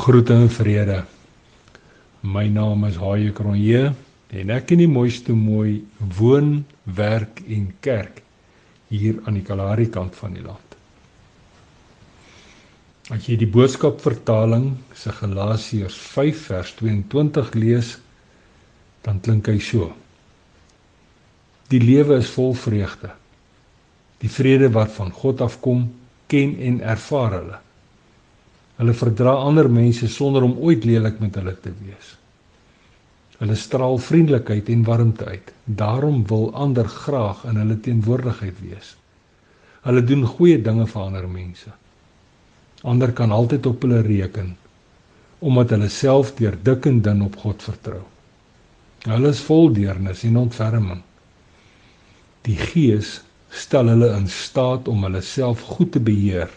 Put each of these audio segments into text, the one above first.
Groete en vrede. My naam is Haie Kronje en ek in die mooiste mooi woon, werk en kerk hier aan die Kalahari kant van die land. As jy die boodskap vertaling se Galasiërs 5 vers 22 lees, dan klink hy so: Die lewe is vol vreugde. Die vrede wat van God afkom, ken en ervaar hulle. Hulle verdra ander mense sonder om ooit lelik met hulle te wees. Hulle straal vriendelikheid en warmte uit. Daarom wil ander graag in hulle teenwoordigheid wees. Hulle doen goeie dinge vir ander mense. Ander kan altyd op hulle reken omdat hulle self deur dik en dun op God vertrou. Hulle is vol deernis en ontferming. Die Gees stel hulle in staat om hulle self goed te beheer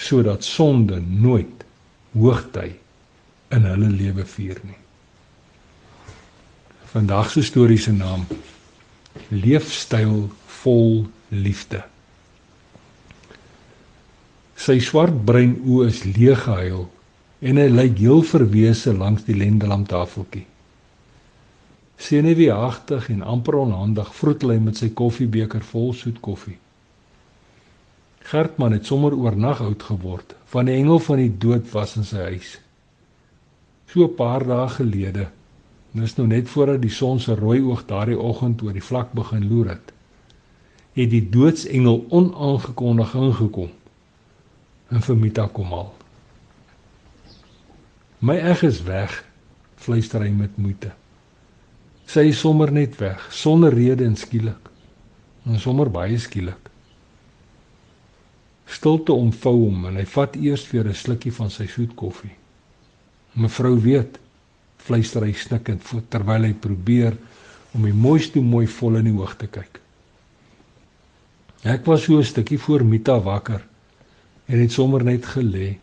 sodat sonde nooit hoogty in hulle lewe vier nie. Vandag se storie se naam Leefstyl vol liefde. Sy swart-bruin oë is leeg gehuil en hy lyk heel verwese langs die lendelam tafeltjie. Senuweeagtig en amper onhandig vroetel hy met sy koffiebeker vol soet koffie. Gertman het sommer oornag oud geword, van die engel van die dood was in sy huis. So 'n paar dae gelede, dis nou net voordat die son se rooi oog daardie oggend oor die vlak begin loer het, het die doodsengel onaangekondig ingekom en vir Mita kom haal. My eg is weg, fluister hy met moeite. Sy is sommer net weg, sonder rede en skielik. En sommer baie skielik. Stilte omvou hom en hy vat eers weer 'n slukkie van sy soet koffie. Mevrou weet, fluister hy snikkend terwyl hy probeer om die mooiste mooi vol in die oog te kyk. Ek was so 'n stukkie voor Mita wakker en het sommer net gelê.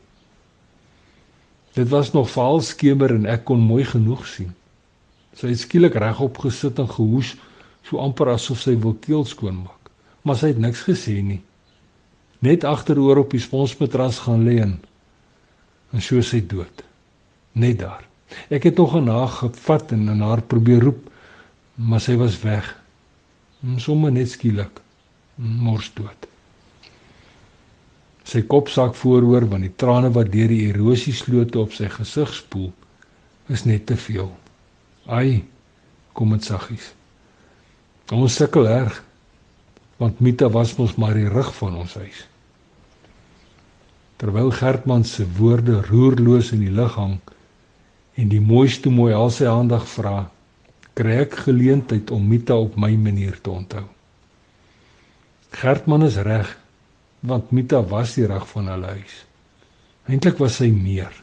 Dit was nog vaal skemer en ek kon mooi genoeg sien. Sy het skielik regop gesit en gehoes, so amper asof sy wil keel skoonmaak, maar sy het niks gesê nie net agteroor op die sponsmatras gaan lê en so sy dood. Net daar. Ek het nog aan haar gevat en aan haar probeer roep, maar sy was weg. Sommige net skielik mors dood. Sy kop sak vooroor want die trane wat deur die erosieslote op sy gesig spoel is net te veel. Ai, kom dit saggies. Ons sukkel erg want Mita was mos maar die rug van ons huis. Terwyl Gertman se woorde roerloos in die lug hang en die mooiste mooi al sy aandag vra, kry ek geleentheid om Mita op my manier te onthou. Gertman is reg want Mita was die rug van hulle huis. Eintlik was sy meer.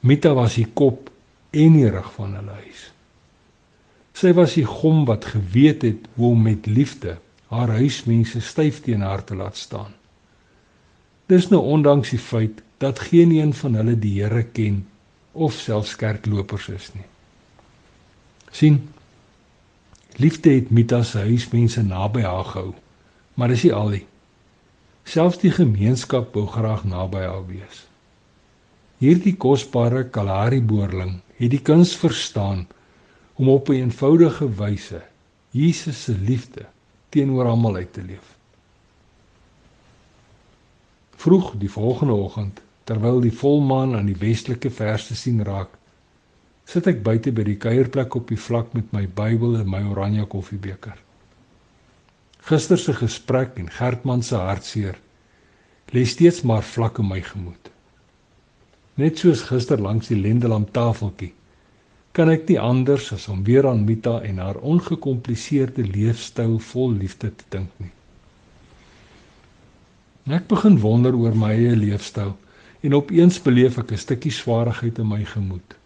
Mita was die kop en die rug van hulle huis. Sy was die gom wat geweet het hoe om met liefde haar huismense styf teen haar te laat staan. Dis nou ondanks die feit dat geen een van hulle die Here ken of selfs kerklopers is nie. sien Liefde het Mita se huismense naby haar gehou, maar dis nie al nie. Selfs die gemeenskap wou graag naby haar wees. Hierdie kosbare Kalahari boerling het die kuns verstaan om op 'n eenvoudige wyse Jesus se liefde teenoor almal uit te leef. Vroeg die volgende oggend, terwyl die volmaan aan die westelike verste sien raak, sit ek buite by die kuierplek op die vlak met my Bybel en my oranje koffiebeker. Gister se gesprek en Gertman se hartseer lê steeds maar vlak in my gemoed. Net soos gister langs die lendelam tafeltjie kan ek nie anders as om weer aan Mita en haar ongekompliseerde leefstyl vol liefde te dink nie. Ek begin wonder oor my eie leefstyl en opeens beleef ek 'n stukkie swaarheid in my gemoed.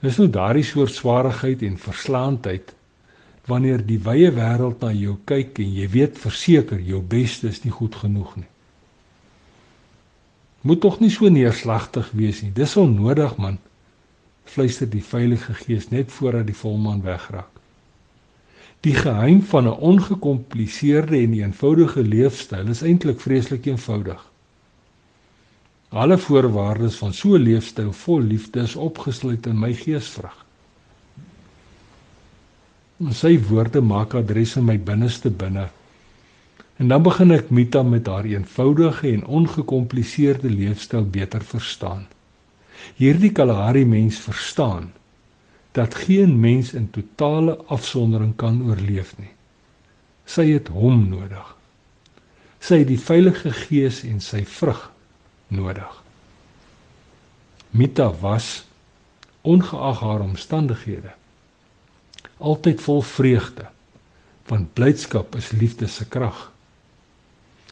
Dis nou daardie soort swaarheid en verslaandheid wanneer die wye wêreld na jou kyk en jy weet verseker jou beste is nie goed genoeg nie. Moet tog nie so neerslagtig wees nie. Dis onnodig man fluister die Heilige Gees net voordat die volmaan wegraak. Die geheim van 'n ongekompliseerde en eenvoudige leefstyl is eintlik vreeslik eenvoudig. Alle voorwaardes van so 'n leefstyl vol liefde is opgesluit in my geesvrug. Sy woorde maak adres in my binneste binne. En dan begin ek Mita met haar eenvoudige en ongekompliseerde leefstyl beter verstaan. Hierdie Kalahari mens verstaan dat geen mens in totale afsondering kan oorleef nie. Sy het hom nodig. Sy het die Heilige Gees en sy vrug nodig. Mita was ongeag haar omstandighede altyd vol vreugde want blydskap is liefde se krag.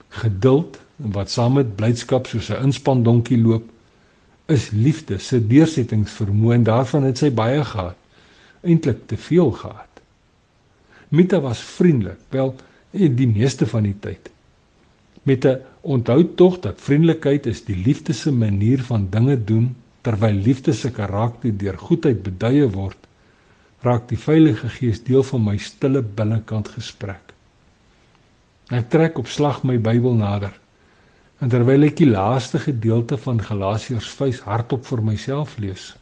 Geduld wat saam met blydskap soos 'n inspandonkie loop is liefde se deursettingsvermoë en daarvan het sy baie gehad eintlik te veel gehad. Mita was vriendelik, wel die meeste van die tyd. Met 'n onthou tog dat vriendelikheid is die liefde se manier van dinge doen terwyl liefde se karakter deur goedheid beduie word raak die Heilige Gees deel van my stille binnekant gesprek. Ek trek op slag my Bybel nader en terwyl ek die laaste gedeelte van Galasiërs 5 hardop vir myself lees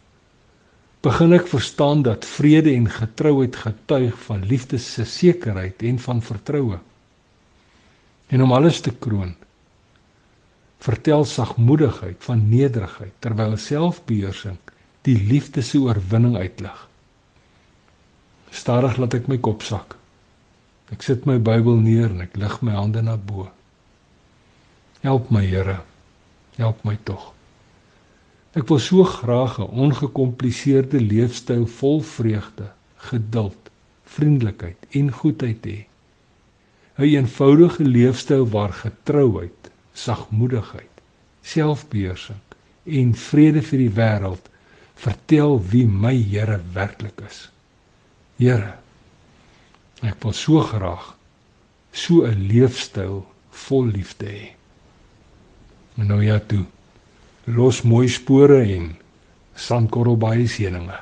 begin ek verstaan dat vrede en getrouheid getuig van liefde se sekerheid en van vertroue En om alles te kroon, vertel sagmoedigheid van nederigheid terwyl selfbeheersing die liefde se oorwinning uitlig. Stadig laat ek my kop sak. Ek sit my Bybel neer en ek lig my hande na bo. Help my Here. Help my tog. Ek wil so graag 'n ongekompliseerde leefstyl vol vreugde, geduld, vriendelikheid en goedheid hê. 'n eenvoudige leefstyl waar getrouheid, sagmoedigheid, selfbeheersing en vrede vir die wêreld vertel wie my Here werklik is. Here, ek wil so graag so 'n leefstyl vol liefde hê. Nou ja toe. Los mooi spore en sandkorrel baie seëninge.